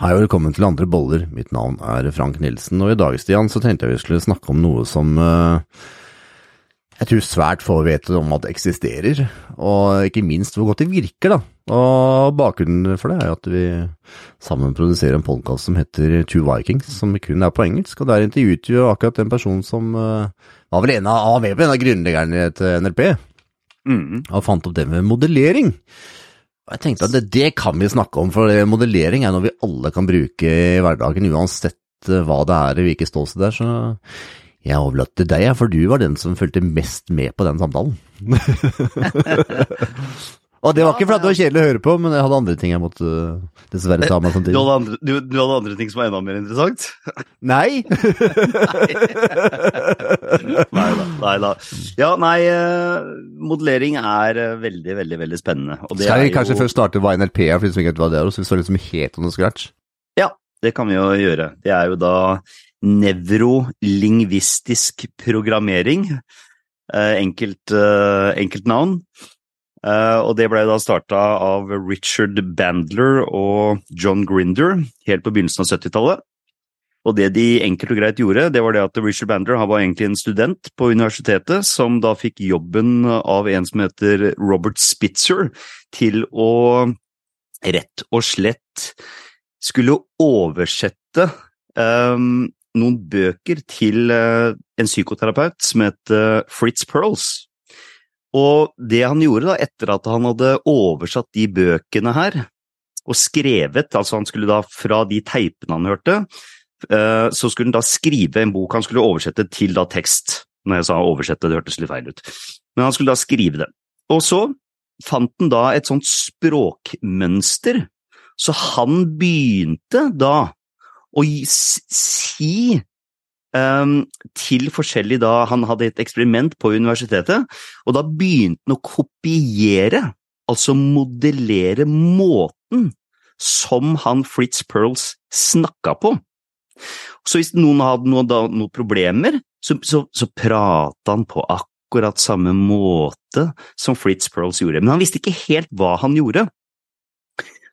Hei og velkommen til Andre boller. Mitt navn er Frank Nilsen, og i dag Stian, så tenkte jeg vi skulle snakke om noe som uh, jeg tror svært få vet om at det eksisterer, og ikke minst hvor godt det virker. da. Og Bakgrunnen for det er at vi sammen produserer en podkast som heter Two Vikings, som kun er på engelsk. og Der intervjuet vi akkurat en person som uh, var vel en av, av grunnleggerne til NRP, mm. og fant opp det med modellering. Jeg tenkte at det, det, kan vi snakke om, for modellering er noe vi alle kan bruke i hverdagen, uansett eh, hva det er, hvilket ståsted det er. Så jeg overlater til deg, for du var den som fulgte mest med på den samtalen. Og det var ikke fordi det var kjedelig å høre på, men jeg hadde andre ting jeg måtte uh, dessverre ta meg samtidig. Du hadde, andre, du, du hadde andre ting som var enda mer interessant? Nei! nei da. Nei da. Ja, nei, uh, modellering er uh, veldig, veldig veldig spennende. Skal vi kanskje jo... først starte hva NLP er, for de som ikke vet hva det er, og så vi står liksom helt under scratch? Ja, det kan vi jo gjøre. Det er jo da nevrolingvistisk programmering. Enkelt, enkelt navn. Uh, og det ble da starta av Richard Bandler og John Grinder helt på begynnelsen av 70-tallet. Og det de enkelt og greit gjorde, det var det at Richard Bandler han var egentlig en student på universitetet som da fikk jobben av en som heter Robert Spitzer, til å rett og slett skulle oversette um, noen bøker til uh, en psykoterapeut som het uh, Fritz Pearls. Og det han gjorde da, etter at han hadde oversatt de bøkene her, og skrevet, altså han skulle da fra de teipene han hørte, eh, så skulle han da skrive en bok han skulle oversette til da tekst. Når jeg sa oversette, det hørtes litt feil ut. Men han skulle da skrive det. Og så fant han da et sånt språkmønster, så han begynte da å si til forskjellig da Han hadde et eksperiment på universitetet, og da begynte han å kopiere, altså modellere måten som han Fritz Pearls snakka på. Så hvis noen hadde noen, da, noen problemer, så, så, så prata han på akkurat samme måte som Fritz Pearls gjorde. Men han visste ikke helt hva han gjorde.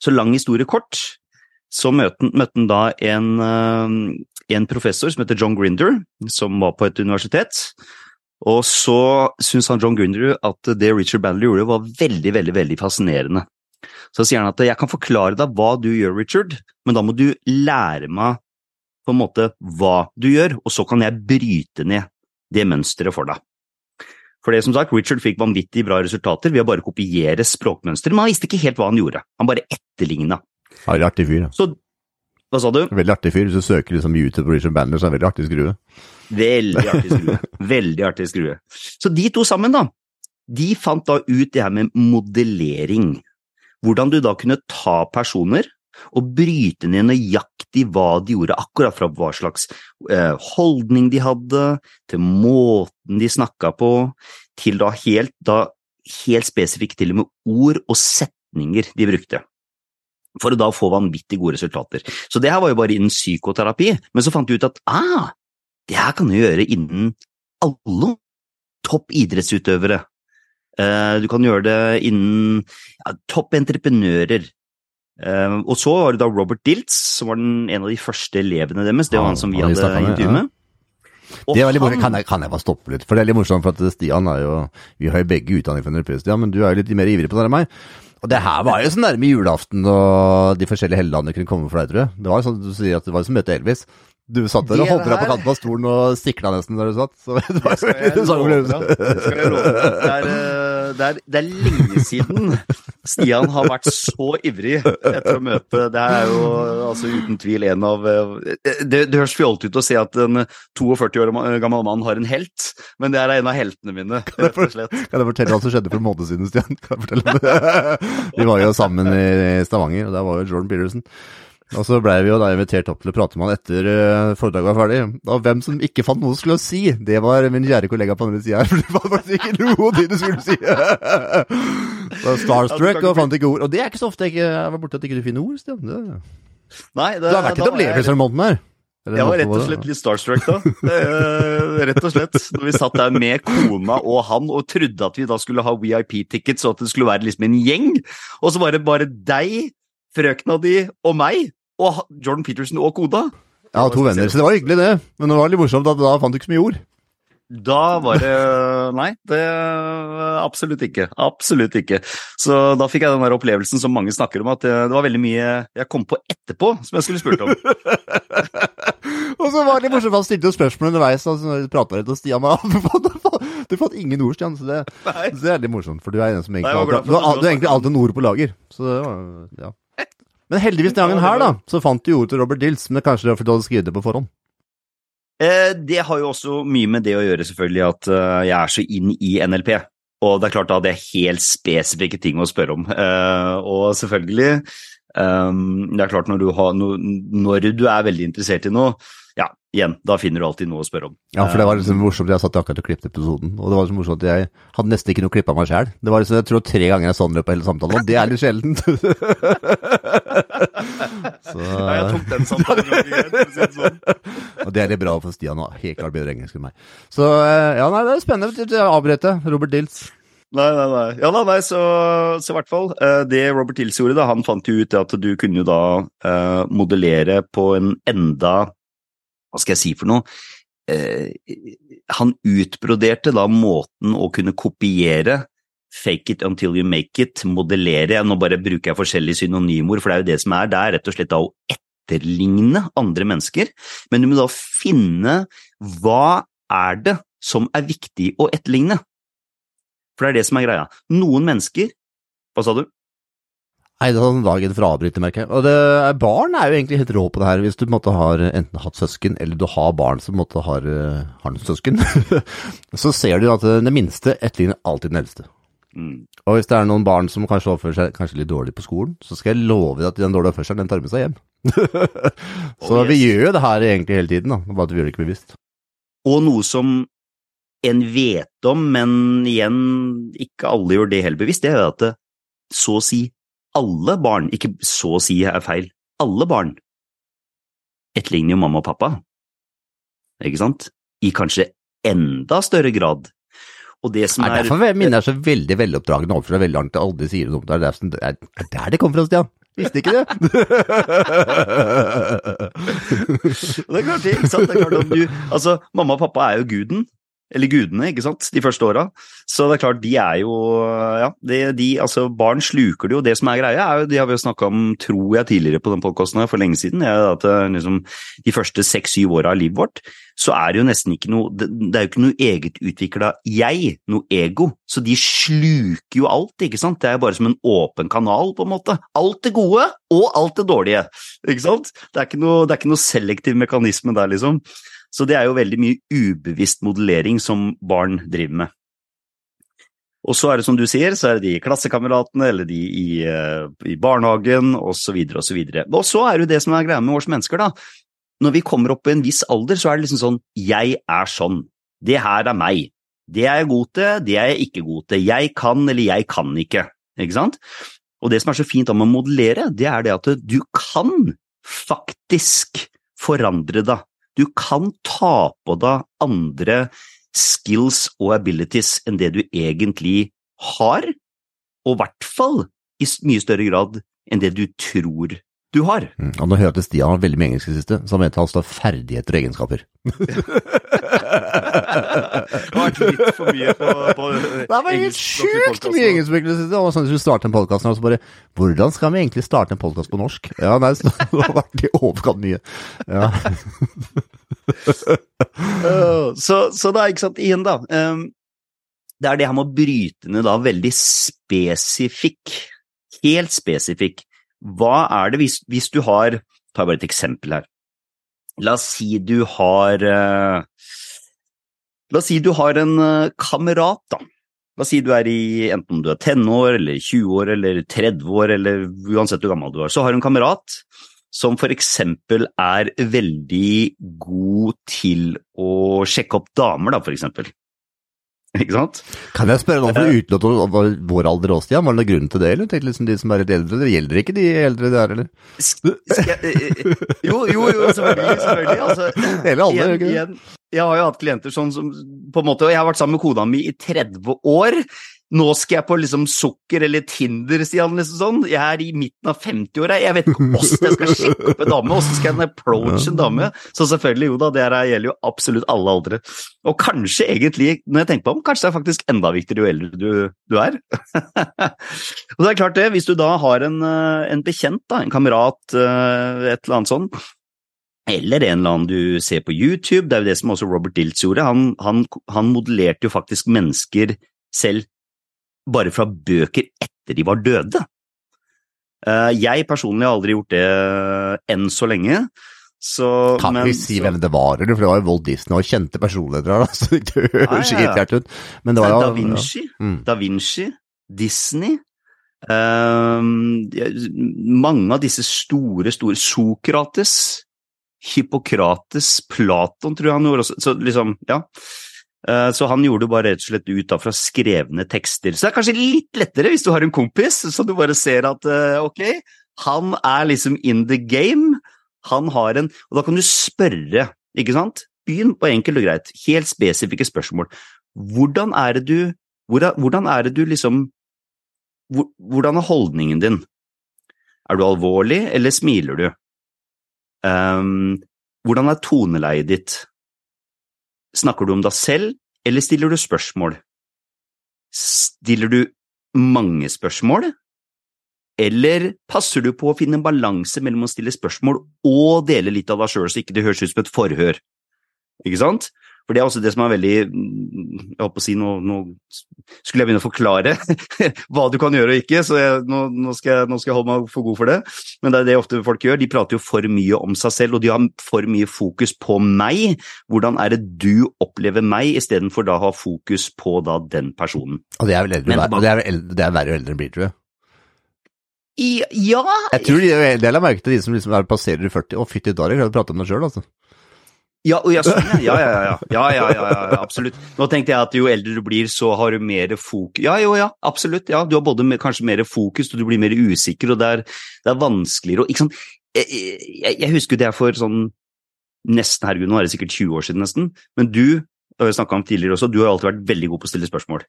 Så lang historie kort, så møtte han da en, en professor som heter John Grinder, som var på et universitet. Og så syns han John Grinder at det Richard Bandler gjorde, var veldig, veldig, veldig fascinerende. Så sier han at jeg kan forklare deg hva du gjør, Richard, men da må du lære meg på en måte hva du gjør, og så kan jeg bryte ned det mønsteret for deg. For det som sagt, Richard fikk vanvittig bra resultater ved å bare kopiere språkmønsteret, men han visste ikke helt hva han gjorde. Han bare etterligna. Artig fyr, ja. Så hva sa du? Veldig artig fyr. Hvis du søker liksom YouTube Richard Bandler, så er det veldig artig skrue. Veldig artig skrue. veldig artig skrue. Så de to sammen, da, de fant da ut det her med modellering. Hvordan du da kunne ta personer og bryte ned nøyaktig hva de gjorde, akkurat fra hva slags eh, holdning de hadde, til måten de snakka på, til da helt, da helt spesifikt til og med ord og setninger de brukte for å da få vanvittig gode resultater. Så det her var jo bare innen psykoterapi, men så fant du ut at ah, det her kan du gjøre innen alle topp idrettsutøvere. Uh, du kan gjøre det innen ja, topp entreprenører. Uh, og så var det da Robert Diltz, som var den, en av de første elevene deres. Det var han som vi hadde intervju med. Det er veldig morsomt. Kan jeg, kan jeg bare stoppe litt? For det er litt morsomt, for at Stian er jo Vi har jo begge utdanning fra NRP, Stian, men du er jo litt mer ivrig på det enn meg. Og det her var jo så nærme julaften og de forskjellige helligdagene kunne komme for deg, tror jeg. Det var jo sånn du sier at det var som møte Elvis. Du satt der og holdt deg på kanten av stolen og sikla nesten der du satt. Så det var jo en. Det skal jeg love deg. Det er, det er lenge siden Stian har vært så ivrig etter å møte Det er jo altså uten tvil en av Det, det høres fjollete ut å si at en 42 år gammel mann har en helt, men det er en av heltene mine, rett og slett. Kan jeg fortelle hva som skjedde for en måned siden, Stian? Kan jeg fortelle det? Vi var jo sammen i Stavanger, og der var jo Jordan Peterson. Og så blei vi jo da invitert opp til å prate med han etter uh, foredraget var ferdig. Og hvem som ikke fant noe skulle si, det var min kjære kollega på andre sida her. For det var faktisk ikke noe de du skulle si. så starstruck og fant ikke ord. Og det er ikke så ofte jeg var borte at ikke du finner ord, Stian. Det... Nei, det, du har vært litt opplevelse måneden her. Jeg var rett og slett litt starstruck da. Eh, rett og slett. Når vi satt der med kona og han og trodde at vi da skulle ha VIP-tickets og at det skulle være liksom en gjeng. Og så var det bare deg, frøkna di og meg og Jordan Peterson og koda. Jeg har to venner, så det var hyggelig, det. Men det var litt morsomt at da fant du ikke så mye ord. Da var det Nei, det absolutt ikke. Absolutt ikke. Så da fikk jeg den der opplevelsen som mange snakker om, at det, var veldig mye jeg kom på etterpå som jeg skulle spurt om. og så var det litt morsomt, han stilte jo spørsmål underveis, og så prata litt, og Stian var Du fant ingen ord, Stian, så det, så det er litt morsomt. For du er en som egentlig Nei, alltid, du, du du egentlig alltid noen ord på lager. Så det var, ja. Men heldigvis den gangen her, da, så fant du ord til Robert Dills, men kanskje det var fordi du hadde skrevet det på forhånd. Eh, det har jo også mye med det å gjøre, selvfølgelig, at eh, jeg er så inn i NLP. Og det er klart da hadde jeg helt spesifikke ting å spørre om. Eh, og selvfølgelig Det er klart når du, har, når du er veldig interessert i noe, ja, igjen, da finner du alltid noe å spørre om. Ja, for det var liksom morsomt. Jeg satt akkurat og klippet episoden, og det var så morsomt at jeg hadde nesten ikke noe klipp av meg sjæl. Det var liksom, jeg tror tre ganger jeg sånn løpet av hele samtalen, og det er litt sjeldent. så, Ja, jeg tok den samtalen ganske greit, å sånn. og det er litt bra for Stian, og helt klart bedre engelsk enn meg. Så eh, ja, nei, det er spennende. Jeg avbrøt. Robert Dills. Nei, nei, nei. Ja da, nei, så, så i hvert fall. eh, Det Robert Dills gjorde, da, han fant jo ut at du kunne jo da eh, modellere på en enda Hva skal jeg si for noe? Eh, han utbroderte da måten å kunne kopiere fake it until you make it, modellere Nå bare bruker jeg forskjellige synonymord, for det er jo det som er. Det er rett og slett da å etterligne andre mennesker, men du må da finne hva er det som er viktig å etterligne? For det er det som er greia. Noen mennesker Hva sa du? Nei, det er sånn dagen for å avbryte, merker jeg. Og det, barn er jo egentlig helt rå på det her, hvis du på en måte har enten hatt søsken, eller du har barn som på en måte har, eh, har noen søsken. så ser du at den det minste etterligner alltid den eldste. Mm. Og hvis det er noen barn som kanskje oppfører seg kanskje litt dårlig på skolen, så skal jeg love deg at den dårlige oppførselen, den tar med seg hjem. så Oh, yes. vi gjør jo det her egentlig hele tiden, da, bare at vi gjør det ikke bevisst. Og noe som en vet om, men igjen, ikke alle gjør det helt bevisst, det er at det, så å si alle barn, ikke så å si er feil, alle barn etterligner jo mamma og pappa, ikke sant? I kanskje enda større grad. Og det som er, er derfor er mine er så veldig veloppdragne overfor veldig langt aldri sier noe. om deg. det er det er der det kommer fra, Stian. Visste ikke det. Det er klart det, ikke sant? Det er klart om du, altså, mamma og pappa er jo guden, eller gudene, ikke sant, de første åra. Så det er klart, de er jo, ja, de, de, altså barn sluker det jo. Det som er greia, er jo, de har vi jo snakka om, tror jeg, tidligere på den podkasten for lenge siden, er at eh, liksom, de første seks-syv åra av livet vårt, så er det jo nesten ikke noe, det, det er jo ikke noe egetutvikla jeg, noe ego. Så de sluker jo alt, ikke sant. Det er bare som en åpen kanal, på en måte. Alt det gode og alt det dårlige, ikke sant. Det er ikke noe, det er ikke noe selektiv mekanisme der, liksom. Så det er jo veldig mye ubevisst modellering som barn driver med. Og så er det som du sier, så er det de klassekameratene eller de i, eh, i barnehagen osv. osv. Og så er det jo det som er greia med oss mennesker, da. Når vi kommer opp i en viss alder, så er det liksom sånn jeg er sånn. Det her er meg. Det er jeg god til, det er jeg ikke god til. Jeg kan eller jeg kan ikke. Ikke sant? Og det som er så fint om å modellere, det er det at du kan faktisk forandre deg. Du kan ta på deg andre skills og abilities enn det du egentlig har, og i hvert fall i mye større grad enn det du tror du har. Mm, Og nå hører jeg at Stian har veldig mye engelsk i det siste, så han mente han står ferdigheter og egenskaper. Litt for mye på, på Det var helt sjukt mye engelsk i det var sånn at du skulle starte en podkast, og så bare Hvordan skal vi egentlig starte en podkast på norsk? Ja, nei, så det har vært i overkant mye. Ja. Uh, så, så da, ikke sant, igjen da, um, det er det her med å bryte ned da veldig spesifikk, helt spesifikk. Hva er det hvis, hvis du har, ta bare et eksempel her. La oss si du har, uh, la oss si du har en uh, kamerat da. La oss si du er i, enten du er tenår, eller 20 år, eller 30 år, eller uansett hvor gammel du er, så har du en kamerat som for eksempel er veldig god til å sjekke opp damer, da, for eksempel. Ikke sant? Kan jeg spørre noe for å utelukke vår alder òg, Stian? Var det noen grunn til det, eller? Tenkte liksom de som er litt eldre, det gjelder ikke de eldre der, eller? Sk- eh, eh, jo, jo, jo, selvfølgelig. selvfølgelig altså, Hele alder, igjen, igjen, jeg har jo hatt klienter sånn som på en måte, og jeg har vært sammen med kona mi i 30 år. Nå skal jeg på liksom sukker eller Tinder, sier han liksom sånn. Jeg er i midten av 50-åra, jeg vet ikke åssen jeg skal sjekke opp en dame, åssen skal jeg approache en dame? Så selvfølgelig, jo da, det her gjelder jo absolutt alle aldre. Og kanskje egentlig, når jeg tenker på om, kanskje det er faktisk enda viktigere jo eldre du, du er. og det er klart det, hvis du da har en, eh, en bekjent, da, en kamerat, eh, et eller annet sånt, eller en eller annen du ser på YouTube, det er jo det som også Robert Diltz gjorde, han, han, han modellerte jo faktisk mennesker selv bare fra bøker etter de var døde. Eh, jeg personlig har aldri gjort det enn så lenge. Så, kan men, vi si hvem det var, eller? For det var jo Walt Disney og kjente personligheter her, så det høres Ja, ja, ja. ut. Men det var jo Da Vinci, Mm. da Vinci, Disney um, Mange av disse store, store Sokrates, Hippokrates, Platon tror jeg han gjorde også. Så liksom, ja. Eh, Så han gjorde det bare rett og slett ut fra skrevne tekster. Så det er kanskje litt lettere hvis du har en kompis, så du bare ser at eh, ok, han er liksom in the game. Han har en Og da kan du spørre, ikke sant? Begynn på enkelt og greit. Helt spesifikke spørsmål. Hvordan er det du hvordan, er det du liksom Hvordan er holdningen din? Er du alvorlig, eller smiler du? Um, hvordan er toneleiet ditt? Snakker du om deg selv, eller stiller du spørsmål? Stiller du mange spørsmål? Eller passer du på å finne en balanse mellom å stille spørsmål og dele litt av deg sjøl, så ikke det høres ut som et forhør? Ikke sant? For det er også det som er veldig Jeg holdt på å si nå, nå skulle jeg begynne å forklare hva du kan gjøre og ikke, så jeg, nå, nå, skal jeg, nå skal jeg holde meg for god for det. Men det er det ofte folk gjør. De prater jo for mye om seg selv, og de har for mye fokus på meg. Hvordan er det du opplever meg, istedenfor da å ha fokus på da den personen. Og det er vel eldre, Men det er, eldre, det er verre jo eldre blir, tror jeg. I, ja Jeg tror de, en la merke til de som liksom er passerer i 40, Å, fytti dager, klarer å prate om det sjøl, altså. Ja, ja, sånn, ja. Ja, ja, absolutt. Nå tenkte jeg at jo eldre du blir, så har du mer fokus Ja, jo, ja, absolutt. Ja, du har både kanskje mer fokus, og du blir mer usikker, og det er, er vanskeligere og ikke sant? Jeg, husker det er for sånn nesten, herregud, nå er det sikkert 20 år siden nesten, men du, og jeg snakka om tidligere også, du har alltid vært veldig god på å stille spørsmål.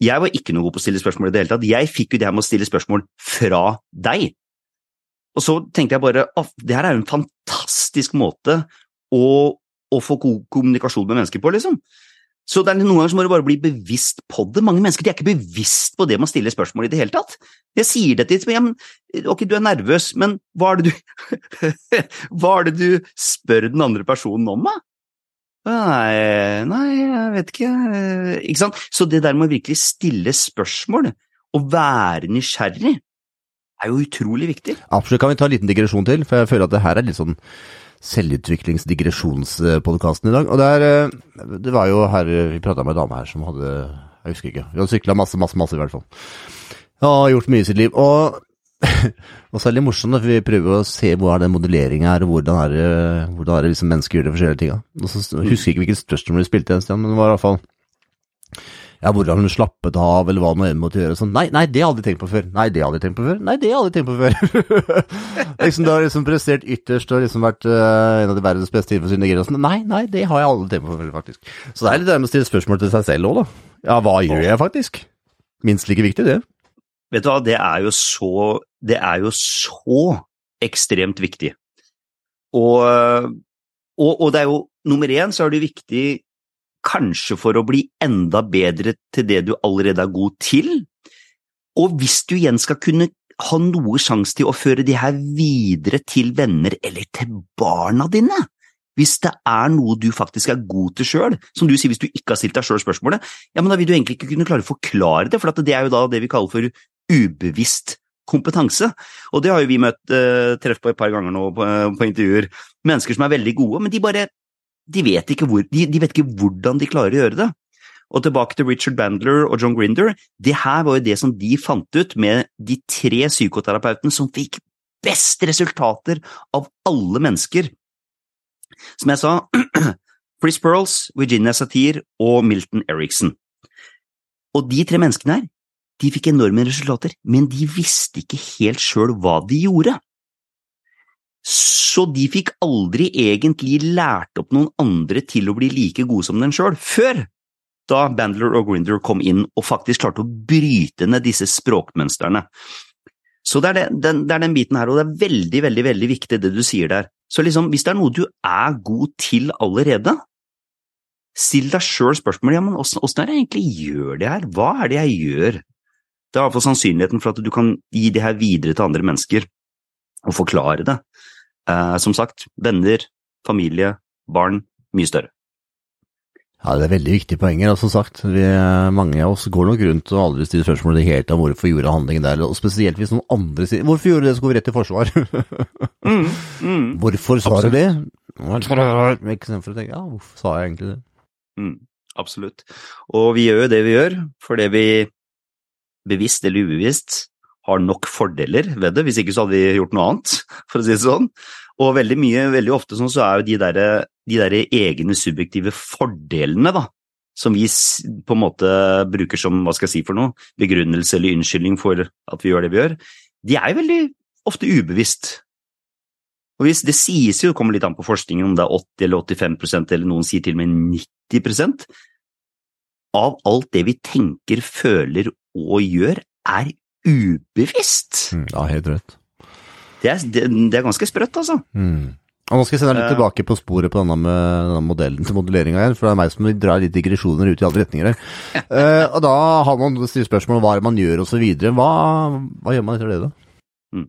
Jeg var ikke noe god på å stille spørsmål i det hele tatt. Jeg fikk jo det her med å stille spørsmål fra deg. Og så tenkte jeg bare at det her er jo en fantastisk måte å, å få kommunikasjon med mennesker på, liksom. Så det er noen ganger så må du bare bli bevisst på det. Mange mennesker de er ikke bevisst på det man stiller spørsmål i det hele tatt. Jeg sier det til dem, ja, men ok, du er nervøs, men hva er det du Hva er det du spør den andre personen om, da? Nei, nei, jeg vet ikke. Ikke sant? Så det der med å virkelig stille spørsmål, og være nysgjerrig, er jo utrolig viktig. Absolutt. Kan vi ta en liten digresjon til? For jeg føler at det her er litt sånn selvutviklingsdigresjonspodkasten i dag. Og det, er, eh, det var jo her Vi prata med en dame her som hadde Jeg husker ikke. Hun hadde sykla masse, masse, masse, i hvert fall. Ja, gjort mye i sitt liv. Og og så er morsomt, for vi prøver å se hvor er den modelleringa er, og hvordan er det, hvordan er det liksom mennesker gjør de forskjellige tinga. Og så husker jeg ikke hvilket spørsmål vi spilte en sted, men det var i hvert fall ja, hvordan hun slappet av, eller hva nå enn måtte gjøre. Sånn, nei, nei, det har jeg tenkt på før. Nei, det har jeg tenkt på før. Nei, det har jeg tenkt på før. liksom, du har liksom prestert ytterst og liksom vært uh, en av de verdens beste innenfor sine greier. Sånn, nei, nei, det har jeg aldri tenkt på før, faktisk. Så det er litt det med å stille spørsmål til seg selv òg, da. Ja, hva gjør jeg faktisk? Minst like viktig, det. Vet du hva, det er jo så Det er jo så ekstremt viktig. Og, og, og det er jo Nummer én så er det viktig kanskje for å bli enda bedre til det du allerede er god til. Og hvis du igjen skal kunne ha noe sjanse til å føre de her videre til venner eller til barna dine, hvis det er noe du faktisk er god til sjøl, som du sier hvis du ikke har stilt deg sjøl spørsmålet, ja, men da vil du egentlig ikke kunne klare å forklare det, for det er jo da det vi kaller for ubevisst kompetanse. Og det har jo vi møtt, uh, treff på et par ganger nå på, på, intervjuer. Mennesker som er veldig gode, men de bare de vet, hvor, de, de vet ikke hvordan de klarer å gjøre det. Og tilbake til Richard Bandler og John Grinder. Det her var jo det som de fant ut med de tre psykoterapeutene som fikk best resultater av alle mennesker. Som jeg sa, Chris Pearls, Virginia Satir og Milton Eriksen. Og de tre menneskene her, de fikk enorme resultater, men de visste ikke helt sjøl hva de gjorde. Så de fikk aldri egentlig lært opp noen andre til å bli like gode som den sjøl, før da Bandler og Grinder kom inn og faktisk klarte å bryte ned disse språkmønstrene. Så det er, det, den, det er den biten her, og det er veldig, veldig, veldig viktig det du sier der. Så liksom, hvis det er noe du er god til allerede, still deg sjøl spørsmålet ja, men åssen er det jeg egentlig gjør det her, hva er det jeg gjør? Det er iallfall sannsynligheten for at du kan gi det her videre til andre mennesker og forklare det. Eh, som sagt, venner, familie, barn, mye større. Ja, Det er veldig viktige poenger. og som sagt, vi, Mange av oss går nok rundt og aldri stiller spørsmål det hele om hvorfor gjorde handlingen der, og spesielt hvis noen andre sier 'hvorfor gjorde du det, så går vi rett til forsvar'. mm, mm. Hvorfor sa du det? Istedenfor å tenke 'ja, hvorfor sa jeg egentlig det'? Mm, absolutt. Og vi gjør jo det vi gjør fordi vi bevisst eller ubevisst har nok fordeler ved det, hvis ikke så hadde vi gjort noe annet, for å si det sånn. Og veldig mye, veldig ofte sånn så er jo de der, de der egne subjektive fordelene, da, som vi på en måte bruker som, hva skal jeg si for noe, begrunnelse eller unnskyldning for at vi gjør det vi gjør, de er jo veldig ofte ubevisst. Og hvis Det sies jo, det kommer litt an på forskningen, om det er 80 eller 85% eller noen sier til og med 90% av alt det vi tenker, føler og gjør, er ubevisst. Mm, ja, helt rett. Det er, det, det er ganske sprøtt, altså. Mm. Og nå skal jeg sende deg litt tilbake på sporet på denne, med, denne modellen til modelleringa igjen, for det er meg som drar litt digresjoner ut i alle retninger her. uh, og da har man stilt spørsmål om hva man gjør osv. Hva, hva gjør man etter det, da? Mm.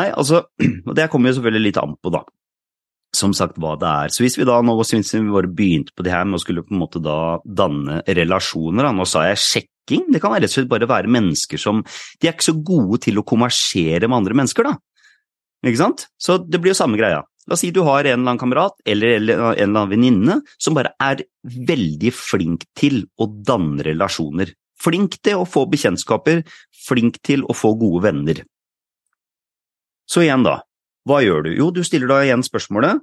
Nei, altså, og det kommer jo selvfølgelig litt an på, da. Som sagt, hva det er. Så hvis vi da nå hvis vi bare begynte på det her med å skulle på en måte da danne relasjoner, da. Nå sa jeg sjekking, det kan rett og slett bare være mennesker som De er ikke så gode til å konversere med andre mennesker, da. Ikke sant? Så det blir jo samme greia. La oss si du har en eller annen kamerat eller en eller annen venninne som bare er veldig flink til å danne relasjoner. Flink til å få bekjentskaper, flink til å få gode venner. Så igjen, da. Hva gjør du? Jo, du stiller da igjen spørsmålet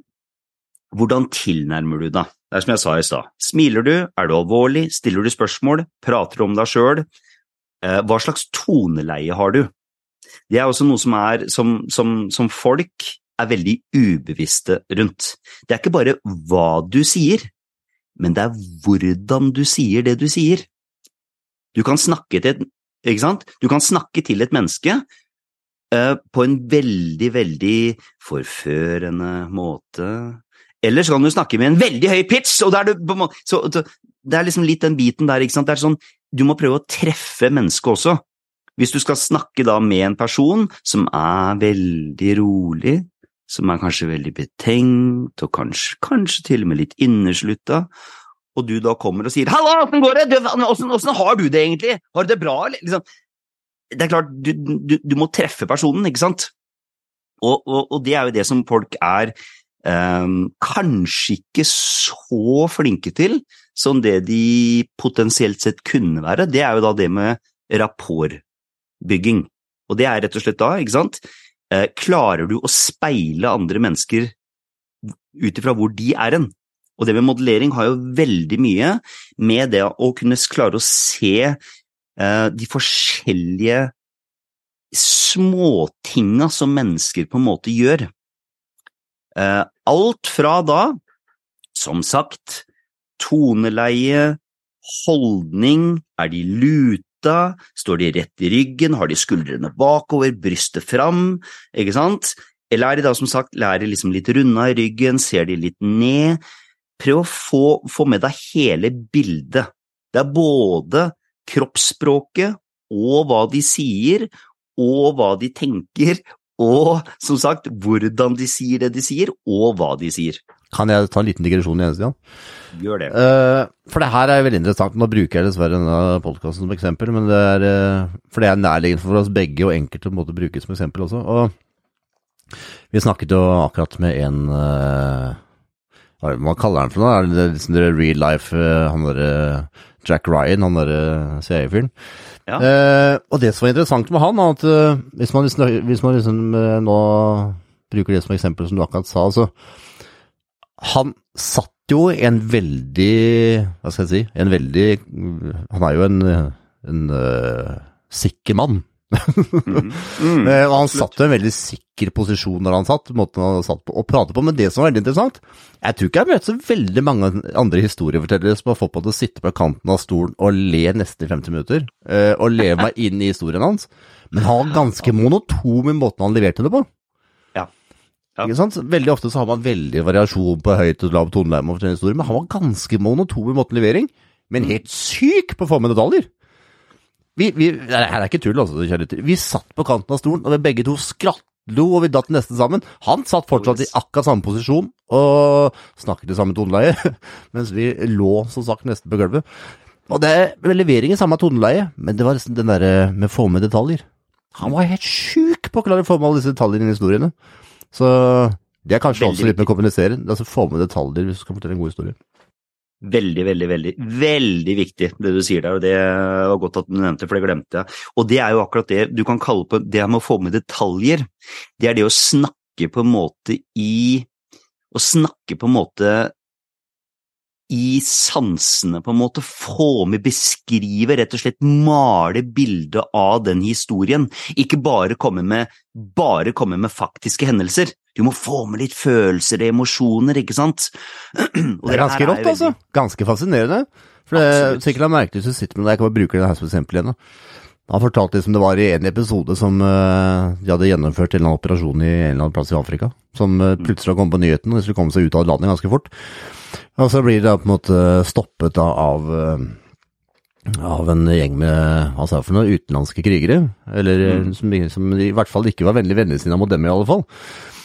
hvordan tilnærmer du deg? Det er som jeg sa i stad. Smiler du? Er du alvorlig? Stiller du spørsmål? Prater du om deg sjøl? Eh, hva slags toneleie har du? Det er også noe som, er, som, som, som folk er veldig ubevisste rundt. Det er ikke bare hva du sier, men det er hvordan du sier det du sier. Du kan snakke til et, ikke sant? Du kan snakke til et menneske uh, på en veldig, veldig forførende måte. Eller så kan du snakke med en veldig høy pitch, og det er, det, så, det er liksom litt den biten der, ikke sant. Det er sånn, du må prøve å treffe mennesket også. Hvis du skal snakke da med en person som er veldig rolig, som er kanskje veldig betenkt, og kanskje, kanskje til og med litt inneslutta, og du da kommer og sier 'Halla, åssen går det? Åssen har du det egentlig? Har du det bra?' liksom. Det er klart, du, du, du, må treffe personen, ikke sant? Og, og, og, det er jo det som folk er kanskje ikke så flinke til som det de potensielt sett kunne være. Det er jo da det med rapportbygging. Og det er rett og slett da, ikke sant, eh, klarer du å speile andre mennesker ut ifra hvor de er hen? Og det med modellering har jo veldig mye med det å kunne klare å se eh, de forskjellige småtinga som mennesker på en måte gjør. Eh, alt fra da, som sagt, toneleie, holdning, er de luta, står de rett i ryggen, har de skuldrene bakover, brystet fram, ikke sant? Eller er de da som sagt, lærer liksom litt runda i ryggen, ser de litt ned? Prøv å få, få med deg hele bildet. Det er både kroppsspråket og hva de sier, og hva de tenker, og som sagt, hvordan de sier det de sier, og hva de sier. Kan jeg ta en liten digresjon igjen, Stian? Gjør det. Uh, for det her er veldig interessant. Nå bruker jeg dessverre denne podkasten som eksempel, men det er, uh, for det er nærliggende for oss begge og enkelt å måte, bruke som eksempel også. Og vi snakket jo akkurat med en uh, Hva kaller han for noe? Er det liksom real life, han derre Jack Ryan, han derre CIA-fyren? Ja. og det som var interessant med han, er at hvis man, liksom, hvis man liksom, nå bruker det som eksempel som du akkurat sa, så han satt jo en veldig Hva skal jeg si En veldig Han er jo en, en uh, sikker mann. Mm, og han satt i en veldig sikker posisjon når han satt, måten han satt på, og pratet på. Men det som var veldig interessant, jeg tror ikke jeg har møtt så veldig mange andre historiefortellere som har fått på til å sitte på kanten av stolen og le nesten i 50 minutter, eh, og leve meg inn i historien hans. Men han var ganske monotom i måten han leverte det på. Ja. Ja. Ikke sant? Veldig ofte så har man veldig variasjon på høyt og lavt toneleie men han var ganske monotom i måten levering, men helt syk på å få med detaljer. Vi, vi, her er ikke tull, altså. Vi satt på kanten av stolen, og vi begge to skrattlo, og vi datt nesten sammen. Han satt fortsatt i akkurat samme posisjon og snakket i samme toneleie, mens vi lå som sagt nesten på gulvet. Og det er levering i samme toneleie, men det var liksom den derre med få med detaljer. Han var helt sjuk på å klare å få med alle disse detaljene i historiene. Så det er kanskje Veldig også litt med å kommunisere. Altså få med detaljer hvis du skal fortelle en god historie. Veldig, veldig, veldig veldig viktig det du sier der, og det var godt at du nevnte, for det glemte jeg. Og det er jo akkurat det du kan kalle på det med å få med detaljer. Det er det å snakke på en måte i Å snakke på en måte i sansene, på en måte. Få med, beskrive, rett og slett male bildet av den historien. Ikke bare komme med, bare komme med faktiske hendelser. Du må få med litt følelser og emosjoner, ikke sant? Og Det er ganske rått, altså. Ganske fascinerende. For det Absolutt. la merke til hvis du sitter med det, jeg kan bare bruke det her som eksempel igjen. da. Han fortalte liksom det var i en episode som uh, de hadde gjennomført en eller annen operasjon i en eller annen plass i Afrika, som uh, plutselig kom på nyheten, og de skulle komme seg ut av landet ganske fort. Og så blir de da på en måte stoppet da av uh, av en gjeng med jeg for noe, utenlandske krigere, eller Mm. som, som i hvert fall ikke var veldig vennligsinna mot dem i alle fall.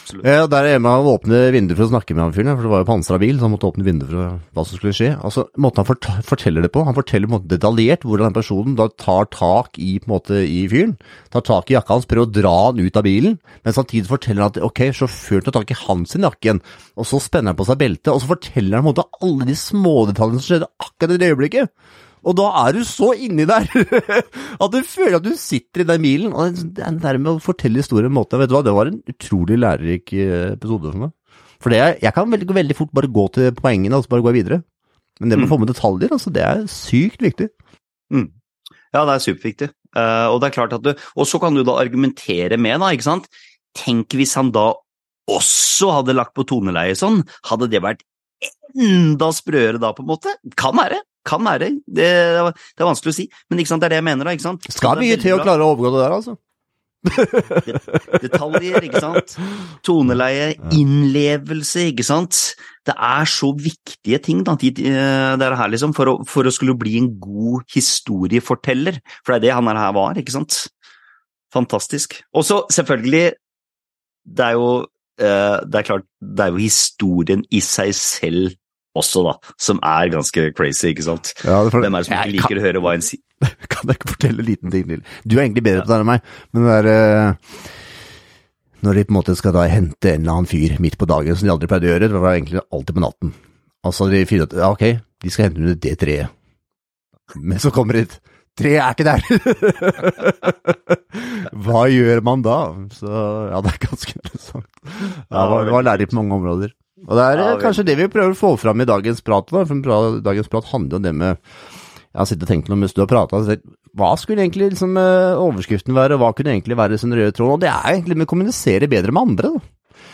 Absolutt. Ja, der er Emma å åpne vinduet for å snakke med han fyren, for det var jo pansra bil, så han måtte åpne vinduet for hva som skulle skje. Altså, måten han fort forteller det på, han forteller på detaljert hvordan den personen da tar tak i, på en måte, i fyren, tar tak i jakka hans, prøver å dra han ut av bilen, men samtidig forteller han at ok, sjåføren tar tak i hans sin jakke og så spenner han på seg beltet, og så forteller han på en måte alle de smådetaljene som skjedde akkurat i det øyeblikket. Og da er du så inni der at du føler at du sitter i den bilen. Og det er der med å fortelle historier på en måte, vet du hva, det var en utrolig lærerik eh, episode for meg. For det jeg kan veldig, veldig fort bare gå til poengene og så bare gå videre. Men det med å få med detaljer, altså, det er sykt viktig. Mm. Ja, det er superviktig. Uh, og det er klart at du Og så kan du da argumentere med, da, ikke sant. Tenk hvis han da også hadde lagt på toneleie sånn, hadde det vært enda sprøere da, på en måte? Kan være. Kan være. Det, det er vanskelig å si, men det er det jeg mener, da. ikke sant? Skal mye til å klare å overgå det der, altså. Detaljer, ikke sant. Toneleie, innlevelse, ikke sant. Det er så viktige ting, da, eh, det er her, liksom, for å, for å skulle bli en god historieforteller. For det er det han her var, ikke sant. Fantastisk. Og så, selvfølgelig, det er jo eh, Det er klart, det er jo historien i seg selv også, da, som er ganske crazy, ikke sant. Ja, for, Hvem er det som ikke liker å høre hva en sier? Kan jeg ikke fortelle en liten ting til? Du er egentlig bedre på det enn meg, men det er uh... Når de på en måte skal da hente en eller annen fyr midt på dagen, som de aldri pleide å gjøre, det var egentlig alltid på natten. Altså, de finner ut ja, ok, de skal hente under det treet. Men så kommer det et Treet er ikke der! Hva gjør man da? Så ja, det er ganske interessant. Ja, det var, det var lærerikt på mange områder. Og det er Ja, eh, kanskje det vi prøver å få fram i dagens prat, da. For dagens prat handler om det med Jeg har sittet og tenkt noe mens du har prata. Hva skulle egentlig liksom, eh, overskriften være, og hva kunne egentlig være sin røde tråd? Og det er egentlig med å kommunisere bedre med andre.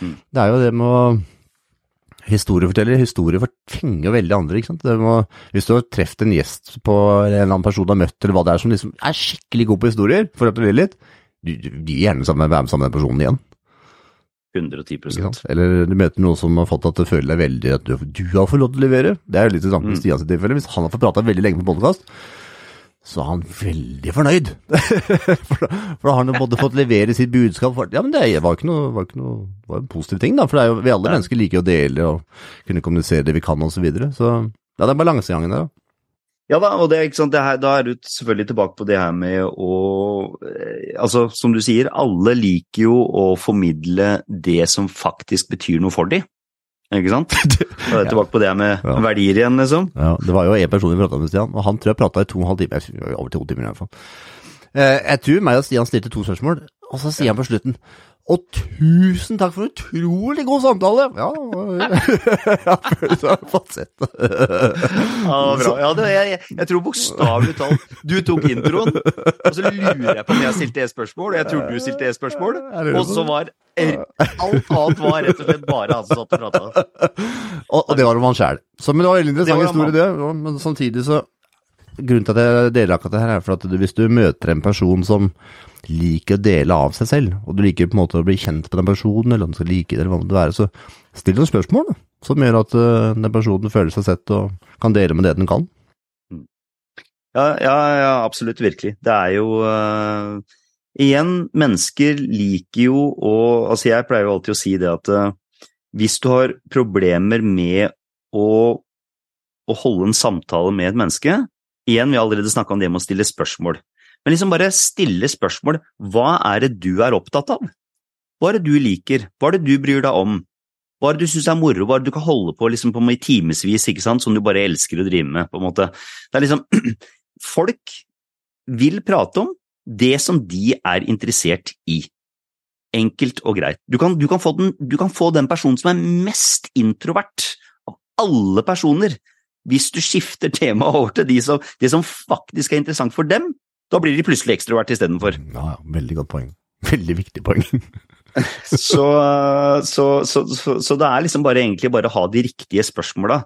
Mm. Det er jo det med å Historieforteller, historier fenger veldig andre, ikke sant. Det må, hvis du har truffet en gjest på en eller annen person du har møtt, eller hva det er som liksom er skikkelig god på historier, for å appellere litt, du, du, du er gjerne sammen, være med sammen med den personen igjen. 110 Ikke? Eller du møter noen som har fått at det føler deg veldig at du, du har fått lov til å levere. Det er jo litt det samme med Mm. Stian sitt tilfelle. Hvis han har fått prata veldig lenge på podkast, så er han veldig fornøyd. for, da, for da har han jo både fått levere sitt budskap. Ja, men det var ikke noe, var ikke noe var en positiv ting, da. For det jo, vi alle mennesker liker å dele og kunne kommunisere det vi kan, og så videre. Så ja, det er balansegangen der, da. Ja da, og det, er det her, da er du selvfølgelig tilbake på det her med å eh, Altså, som du sier, alle liker jo å formidle det som faktisk betyr noe for dem. Ikke sant? Da er jeg tilbake på det her med Ja. verdier igjen, liksom. Ja, det var jo en person vi prata med, Stian, og han tror jeg prata i to og en halv time. Over to timer i hvert fall. Eh, Jeg tror meg og Stian stilte to spørsmål, og så sier han på slutten Og tusen takk for en utrolig god samtale! Ja, jeg har fått sett det. Ja, bra. Ja, det, jeg, jeg tror bokstavelig talt Du tok introen, og så lurer jeg på om jeg stilte et spørsmål, og jeg tror du stilte et spørsmål, og så var alt annet var rett og slett bare han som satt og prata. Og, og det var om han sjæl. Men det var en veldig interessant historie, det. Men samtidig så Grunnen til at jeg deler akkurat det her, er for at hvis du møter en person som liker å dele av seg selv, og du liker på en måte å bli kjent med den personen, eller om du skal like det, eller hva det være, så still noen spørsmål da, som gjør at uh, den personen føler seg sett og kan dele med det den kan. Ja, ja, ja absolutt, virkelig. Det er jo uh, Igjen, mennesker liker jo å Altså, jeg pleier jo alltid å si det at uh, hvis du har problemer med å, å holde en samtale med et menneske, Igjen, vi har allerede snakka om det med å stille spørsmål. Men liksom bare stille spørsmål. Hva er det du er opptatt av? Hva er det du liker? Hva er det du bryr deg om? Hva er det du syns er moro? Hva er det du kan holde på, liksom på i timevis, som du bare elsker å drive med, på en måte. Det er liksom Folk vil prate om det som de er interessert i. Enkelt og greit. Du kan, du kan, få, den, du kan få den personen som er mest introvert av alle personer, hvis du skifter temaet over til de som, det som faktisk er interessant for dem, da blir de plutselig ekstrovert istedenfor. Ja, ja, veldig godt poeng. Veldig viktig poeng. så, så, så, så, det er liksom bare egentlig bare å ha de riktige spørsmåla.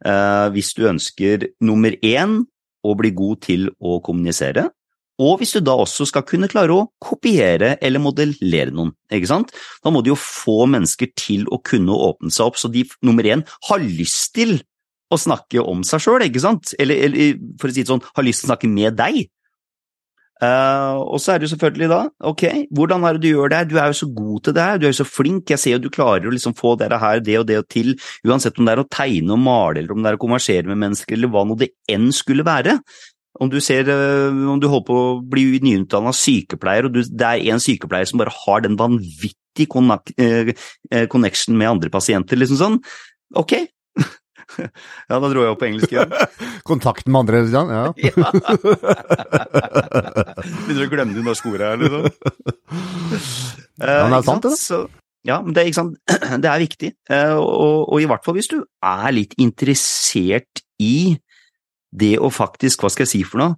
Uh, hvis du ønsker nummer én å bli god til å kommunisere, og hvis du da også skal kunne klare å kopiere eller modellere noen, ikke sant? Da må du jo få mennesker til å kunne åpne seg opp, så de nummer én har lyst til å snakke om seg sjøl, ikke sant? Eller, eller, for å si det sånn, har lyst til å snakke med deg. Uh, og så er det jo selvfølgelig da, ok, hvordan er det du gjør det her, du er jo så god til det her, du er jo så flink, jeg ser jo du klarer å liksom få det her, det og det til, uansett om det er å tegne og male, eller om det er å konversere med mennesker, eller hva nå det enn skulle være. Om du ser, uh, om du holder på å bli nyutdanna sykepleier, og du, det er en sykepleier som bare har den vanvittige uh, connection med andre pasienter, liksom sånn, ok, ja, da dro jeg opp på engelsk igjen. Kontakten med andre? Ja. ja. Begynner å glemme de norske ordene her, liksom. ja, men det er sant, det. Så, ja, men det, det, er viktig. Og, og, og, i hvert fall hvis du er litt interessert i det å faktisk, hva skal jeg si for noe,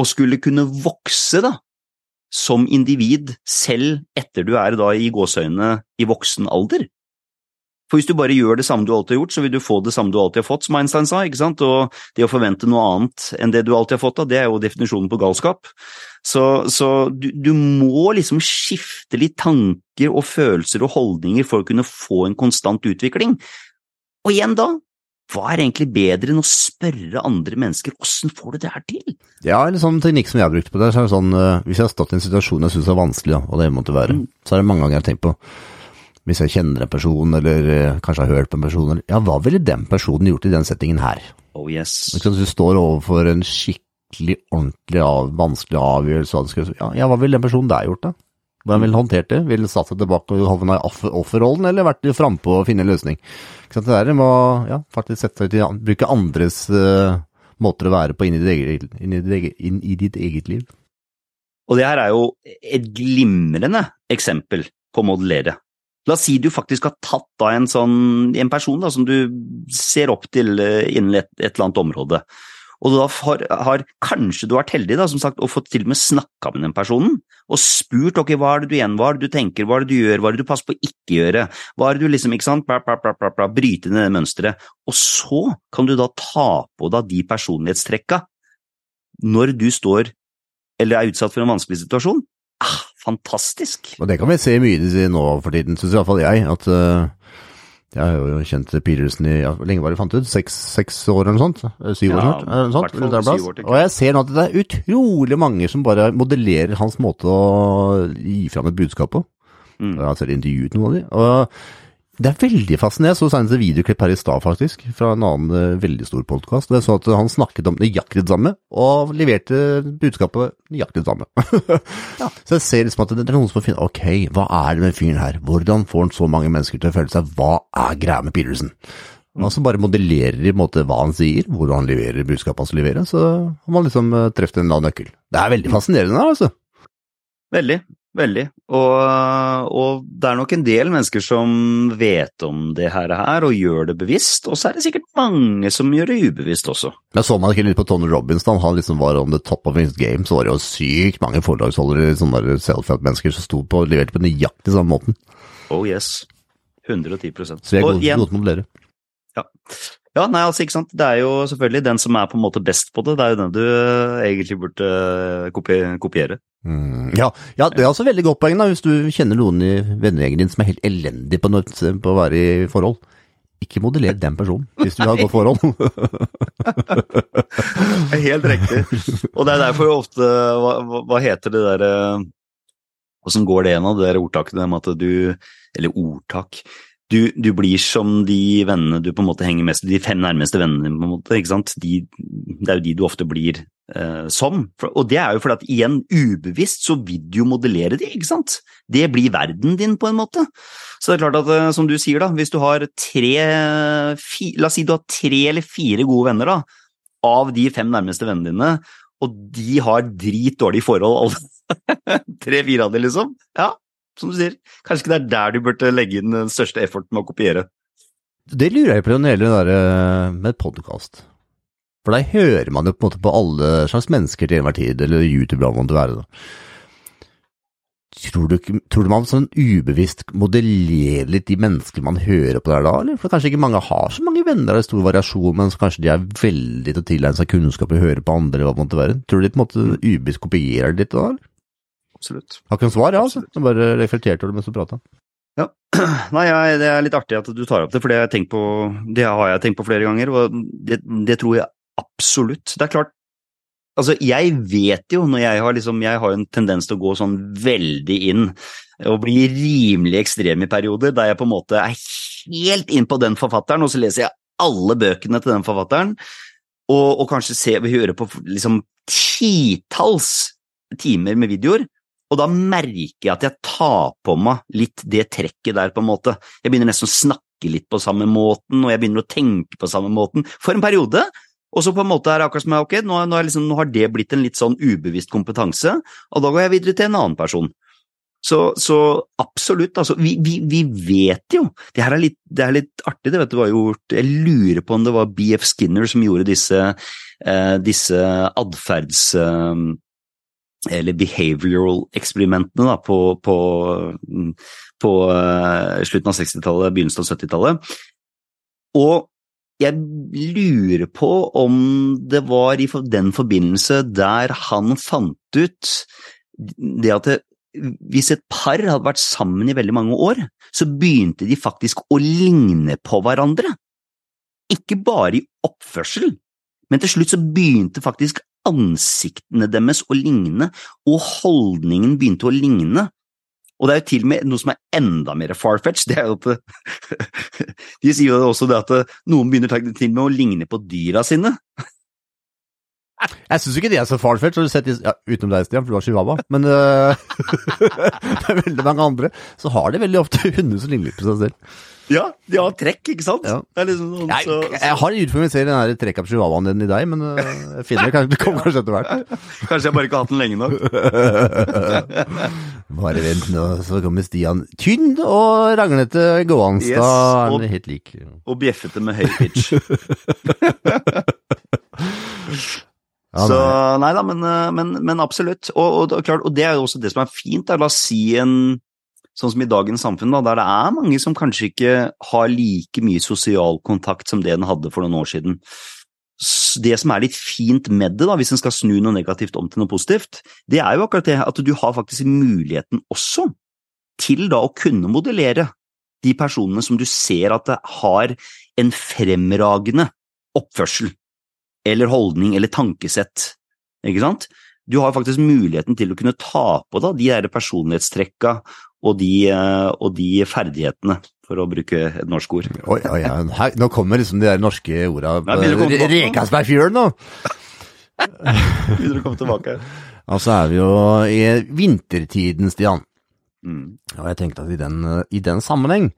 å skulle kunne vokse, da, som individ selv etter du er da i gåseøynene i voksen alder. For hvis du bare gjør det samme du alltid har gjort, så vil du få det samme du alltid har fått, som Einstein sa, ikke sant, og det å forvente noe annet enn det du alltid har fått, da, det er jo definisjonen på galskap. Så, så du, du, må liksom skifte litt tanker og følelser og holdninger for å kunne få en konstant utvikling. Og igjen da, hva er egentlig bedre enn å spørre andre mennesker åssen får du det her til? Ja, en sånn teknikk som jeg har brukt på det, så er det sånn, uh, hvis jeg har stått i en situasjon jeg syns er vanskelig, og det måtte være, mm. så er det mange ganger jeg har tenkt på hvis jeg kjenner en person, eller eh, kanskje har hørt på en person, eller ja, hva ville den personen gjort i den settingen her? Oh yes. Du står overfor en skikkelig, ordentlig, av, vanskelig avgjørelse, ja, ja, hva ville den personen der gjort da? Hvordan ville han håndtert det? Ville satt seg tilbake og havna i offerrollen, eller vært frampå og finne en løsning? Det der må ja, faktisk sette seg til, bruke andres uh, måter å være på inn i, ditt eget, inn, i eget, inn i ditt eget liv. Og det her er jo et glimrende eksempel på å modellere. La oss si du faktisk har tatt da en, sånn, en person da, som du ser opp til uh, innen et, et, eller annet område. Og da har, har, kanskje du vært heldig da, som sagt, og fått til og med snakka med den personen og spurt ok, hva er det du igjen, hva er det du tenker, hva er det du gjør, hva er det du passer på å ikke gjøre, hva er det du liksom, ikke sant, bla, bla, bla, bla, bla, bryte ned det mønsteret. Og så kan du da ta på deg de personlighetstrekka når du står eller er utsatt for en vanskelig situasjon, ah, fantastisk. Og det kan vi se mye nå for tiden, syns iallfall jeg. at uh, Jeg har jo kjent Petersen i ja, lenge var det fant ut? Seks, seks, år eller noe sånt? Eh, syv år snart? Ja, sånt, syv år, og jeg ser nå at det er utrolig mange som bare modellerer hans måte å gi fram et budskap på. Mm. Jeg har selv intervjuet noen av de. og det er veldig fascinerende. Jeg så senest et videoklipp her i stad, faktisk, fra en annen uh, veldig stor podkast. Jeg så at han snakket om nøyaktig det samme, og leverte budskapet nøyaktig det samme. ja. Så jeg ser liksom at det er noen som må finne Ok, hva er det med fyren her? Hvordan får han så mange mennesker til å føle seg Hva er greia med Peterson? Altså bare modellerer i måte hva han sier, hvordan han leverer budskapet han skal levere, så har man liksom uh, truffet en eller annen nøkkel. Det er veldig fascinerende, altså. Veldig. Veldig. Og, og, det er nok en del mennesker som vet om det her, her og gjør det bevisst, og så er det sikkert mange som gjør det ubevisst også. Jeg så man ikke litt på Tony Robins, da han liksom var on the top of his game, så var det jo sykt mange foredragsholdere, sånne self-help-mennesker som sto på og leverte på nøyaktig samme måten. Oh yes. 110 Så jeg er godt god til å modellere. Ja. Ja, nei, altså ikke sant. Det er jo selvfølgelig den som er på en måte best på det, det er jo den du uh, egentlig burde uh, kopiere. Mm, ja, ja, det er også veldig godt poeng da, hvis du kjenner noen i vennegjengen din som er helt elendig på, noe, på å være i forhold. Ikke modeller den personen, hvis du har godt forhold. helt riktig. Og det er derfor jo ofte Hva, hva heter det derre Åssen går det en av det der ordtaket med at du Eller ordtak du, du, blir som de vennene du på en måte henger mest de fem nærmeste vennene dine, på en måte, ikke sant. De, det er jo de du ofte blir eh, som. Og det er jo fordi at igjen, ubevisst så vil du jo modellere de, ikke sant. Det blir verden din, på en måte. Så det er klart at, eh, som du sier, da, hvis du har tre fi, La oss si du har tre eller fire gode venner, da, av de fem nærmeste vennene dine, og de har drit dårlig forhold, alle tre-fire av dem, liksom. Ja, som du sier. Kanskje ikke det er der du burde legge inn den største efforten med å kopiere. Det lurer jeg på når det gjelder det der med podkast. For der hører man jo på en måte på alle slags mennesker til enhver tid, eller youtubere må det være. Tror du, tror du man sånn ubevisst modellerer litt de mennesker man hører på der da, eller? For kanskje ikke mange har så mange venner, det er stor variasjon, men kanskje de er veldig til å tilegne seg kunnskap og høre på andre, eller hva det måtte være. Tror du de på en måte ubevisst kopierer det litt da, eller? Absolutt. Har ikke noe svar, ja, altså. Jeg bare reflekterte over det mens du prata. Ja. Nei, jeg, det er litt artig at du tar opp det, for det jeg på, det har jeg tenkt på flere ganger, og det, det, tror jeg absolutt. Det er klart, altså jeg vet jo når jeg har liksom, jeg har en tendens til å gå sånn veldig inn og bli rimelig ekstrem i perioder, der jeg på en måte er helt inn på den forfatteren, og så leser jeg alle bøkene til den forfatteren, og, og kanskje se, høre på liksom titalls timer med videoer, og da merker jeg at jeg tar på meg litt det trekket der, på en måte. Jeg begynner nesten å snakke litt på samme måten, og jeg begynner å tenke på samme måten, for en periode. Og så på en måte er det akkurat som jeg, ok, nå, nå, liksom, nå, har det blitt en litt sånn ubevisst kompetanse, og da går jeg videre til en annen person. Så, så absolutt, altså, vi, vi, vi, vet jo Det her er litt, det er litt artig, det vet du hva gjort, jeg lurer på om det var BF Skinner som gjorde disse, eh, disse atferds... Eh, eller behavioral-eksperimentene da, på, på, på uh, slutten av 60-tallet, begynnelsen av 70-tallet. Og jeg lurer på om det var i den forbindelse der han fant ut det at det, hvis et par hadde vært sammen i veldig mange år, så begynte de faktisk å ligne på hverandre. Ikke bare i oppførsel, men til slutt så begynte faktisk ansiktene deres å ligne, og holdningen begynte å ligne. Og det er jo til og med noe som er enda mer farfetch, det er jo at De sier jo også det at noen begynner til og med å ligne på dyra sine. Jeg syns ikke de er så farfetch, ja, utenom deg, Stian, for du har chihuahua. Men uh, det er veldig mange andre. Så har de veldig ofte hunder som ligner litt på seg selv. Ja, de har trekk, ikke sant? Ja. Liksom sånn, jeg, jeg, har en utfordring å se den trekk av chihuahuaen din i deg, men uh, jeg finner det kanskje, det kommer kanskje etter hvert. Kanskje jeg bare ikke har hatt den lenge nok. bare vent nå, så kommer Stian tynn og ranglete gående. Yes, og, er helt lik. Og bjeffete med høy pitch. Ja, så nei da, men, eh, men, men absolutt. Og, og, og, og, det er jo også det som er fint. Da. La oss si en sånn som i dagens samfunn, da, der det er mange som kanskje ikke har like mye sosial kontakt som det den hadde for noen år siden. Det som er litt fint med det, da, hvis en skal snu noe negativt om til noe positivt, det er jo akkurat det at du har faktisk muligheten også til da å kunne modellere de personene som du ser at har en fremragende oppførsel, eller holdning, eller tankesett, ikke sant? Du har faktisk muligheten til å kunne ta på da, de der personlighetstrekka og de, eh, og de, ferdighetene, for å bruke et norsk ord. Oi, oi, her, nå kommer liksom de der norske orda. Rekasbergfjølen nå! Begynner å komme tilbake. Og så er vi jo i vintertiden, Stian. Mm. Og jeg tenkte at i den, i den, sammenheng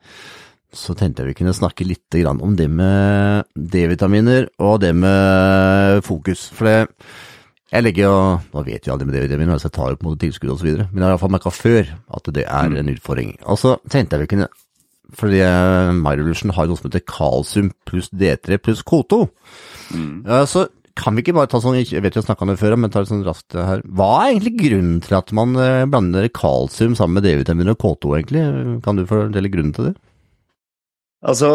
så tenkte jeg vi kunne snakke litt om det med D-vitaminer og det med fokus. For det Jeg legger jo, Nå vet jo aldri med DVD-en min, så jeg tar jo på en måte tilskudd osv., men jeg har iallfall merka før at det er en utfordring. Og så tenkte jeg vi kunne fordi My Revolution har noe som heter kalsium pluss D3 pluss K2. Ja, så kan vi ikke bare ta sånn, jeg vet jeg har snakka om det før, men ta det sånn raskt her. Hva er egentlig grunnen til at man eh, blander kalsium sammen med D-vitamin og K2, egentlig? Kan du fortelle grunnen til det? Altså,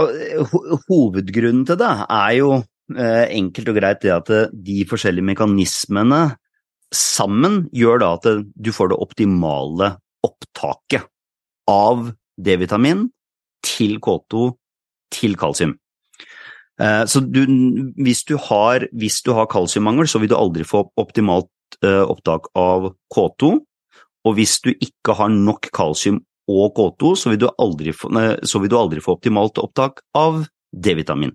ho hovedgrunnen til det er jo eh, enkelt og greit det at eh, de forskjellige mekanismene sammen gjør da at du får det optimale opptaket av D-vitamin til K2 til kalsium. Eh, så du, hvis du har, hvis du har kalsiummangel, så vil du aldri få optimalt eh, opptak av K2. Og hvis du ikke har nok kalsium og K2, så vil du aldri få, vil du aldri få optimalt opptak av D-vitamin.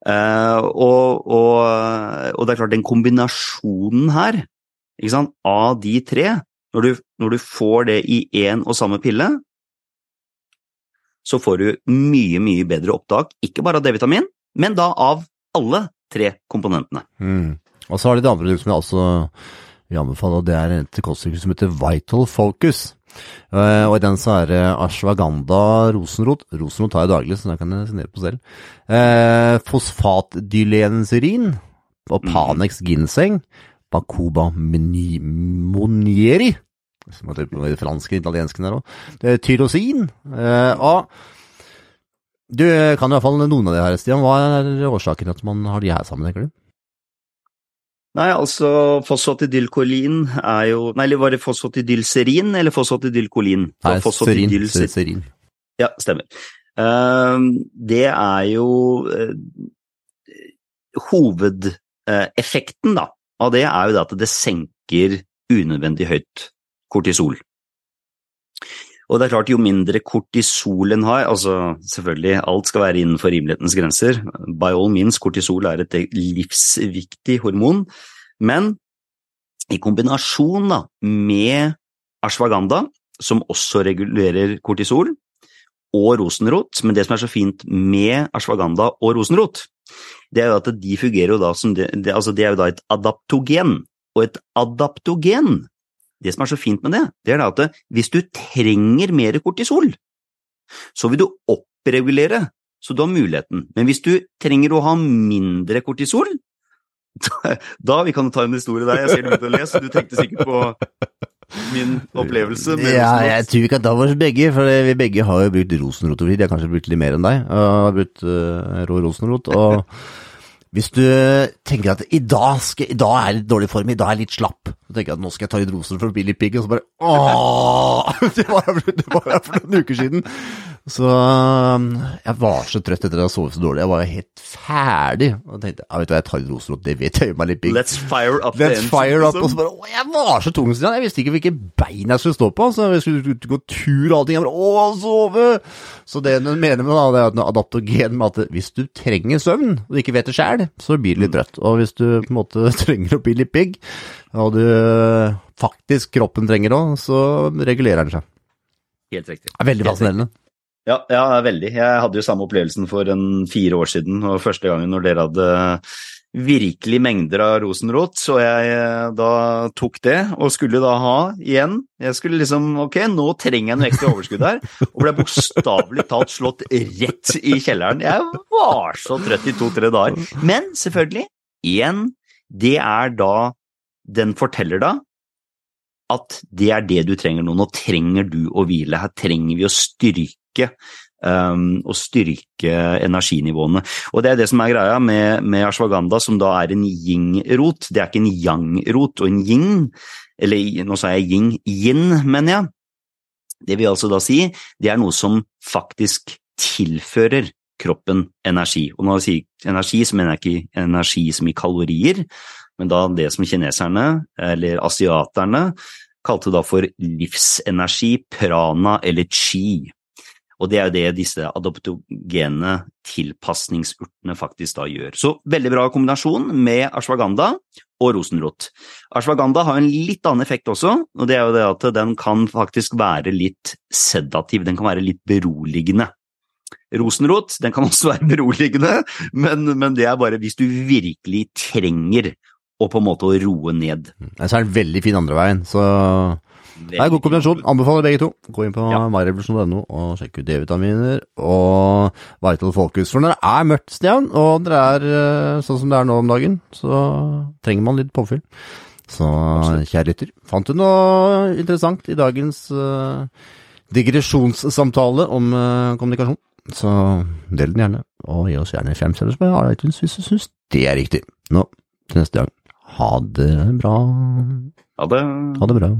Uh, og, og, og, det er klart, den kombinasjonen her sant, av de tre, når du, når du får det i én og samme pille, så får du mye, mye bedre opptak, ikke bare av D-vitamin, men da av alle tre komponentene. Mm. Og så har de et annet produkt som jeg også vil anbefale, og det er et koststykke som heter Vital Focus. Uh, og i den så er det ashwaganda rosenrot. Rosenrot tar jeg daglig, så den kan jeg signere på selv. Uh, fosfatdylenserin og Mhm. Panex ginseng. Bacoba monieri. Så må jeg på det franske italiensken der òg. Tyrosin. Uh, og du kan i hvert fall noen av de her, Stian. Hva er årsaken til at man har de her sammen, tenker du? Nei, altså fosfatidylkolin er jo Nei, eller var det fosfatidylserin eller fosfatidylkolin? Nei, serin. Serin. Ja, stemmer. Ehm, det er jo eh, Hovedeffekten da, av det er jo det at det senker unødvendig høyt kortisol. Og det er klart, jo mindre kortisol en har, altså selvfølgelig, alt skal være innenfor rimelighetens grenser. By all means, kortisol er et livsviktig hormon, men i kombinasjon da, med ashwagandha, som også regulerer kortisol, og rosenrot, men det som er så fint med ashwagandha og rosenrot, det er jo at de fungerer jo da som det, det, altså det er jo da et adaptogen. Og et adaptogen, det som er så fint med det, det er at hvis du trenger mer kortisol, så vil du oppregulere, så du har muligheten. Men hvis du trenger å ha mindre kortisol, da, da vi kan ta en historie der, jeg ser du begynte å lese, du tenkte sikkert på min opplevelse med Ja, jeg tror vi kan ta var oss begge, for vi begge har jo brukt rosenrot over tid. Jeg har kanskje brukt litt mer enn deg. jeg har brukt uh, rå rosenrot. Og hvis du tenker at i dag, skal, i dag er jeg litt dårlig form, i dag er jeg litt slapp, så tenker jeg at nå skal jeg ta rosenrot for å bli litt pigg, og så bare ååå! Det var, var for noen uker siden. Så um, jeg var så trøtt etter at jeg sovet så dårlig. Jeg var jo helt ferdig. Og tenkte ja, vet du hva, jeg tar litt roserot, det vet jeg gjør meg litt big. Let's fire up Let's the fire up, liksom. og så bare, å, jeg var så tung. Jeg visste ikke hvilke bein jeg skulle stå på. Så jeg skulle gå tur og allting. Jeg bare, å, sove! Så det hun mener med det er at adaptogen med at hvis du trenger søvn, og du ikke vet det selv, så blir du litt trøtt. Og hvis du på en måte trenger å bli litt big, og du faktisk kroppen trenger også, så regulerer den seg. Helt riktig. Det er veldig fascinerende. Ja, ja, veldig. Jeg hadde jo samme opplevelsen for en fire år siden, og første gangen når dere hadde virkelig mengder av rosenrot, så jeg eh, da tok det, og skulle da ha igjen. Jeg skulle liksom, ok, nå trenger jeg noe ekstra overskudd her, og ble bokstavelig talt slått rett i kjelleren. Jeg var så trøtt i to-tre dager. Men selvfølgelig, igjen, det er da, den forteller da, at det er det du trenger nå. Nå trenger du å hvile. Her trenger vi å styrke um, å styrke energinivåene. Og Det er det som er greia med, med ashwagandha, som da er en yin-rot. Det er ikke en yang-rot. Og en yin, eller nå sa jeg yin, yin, mener jeg. Det vil altså da si, det er noe som faktisk tilfører kroppen energi. Og når jeg sier energi, så mener jeg ikke energi som i kalorier, men da det som kineserne, eller asiaterne, kalte da for livsenergi, prana eller chi. Og det er jo det disse adoptogene tilpasningsurtene faktisk da gjør. Så veldig bra kombinasjon med ashwagandha og rosenrot. Ashwagandha har en litt annen effekt også, og det er jo det at den kan faktisk være litt sedativ, den kan være litt beroligende. Rosenrot den kan også være beroligende, men, men det er bare hvis du virkelig trenger å på en måte roe ned. Så er den veldig fin andre veien, så det er god kombinasjon. Anbefaler begge to. Gå inn på ja. myrevolution.no og sjekk ut D-vitaminer og Vital Focus. For når det er mørkt, Stian, og det er eh, sånn som det er nå om dagen, så trenger man litt påfyll. Så kjære lytter, fant du noe interessant i dagens uh, digresjonssamtale om uh, kommunikasjon? Så del den gjerne, og gi oss gjerne fem stjerner på iTunes hvis du syns det er riktig. Nå, til neste gang, ha det bra. Ha det. Ha det bra.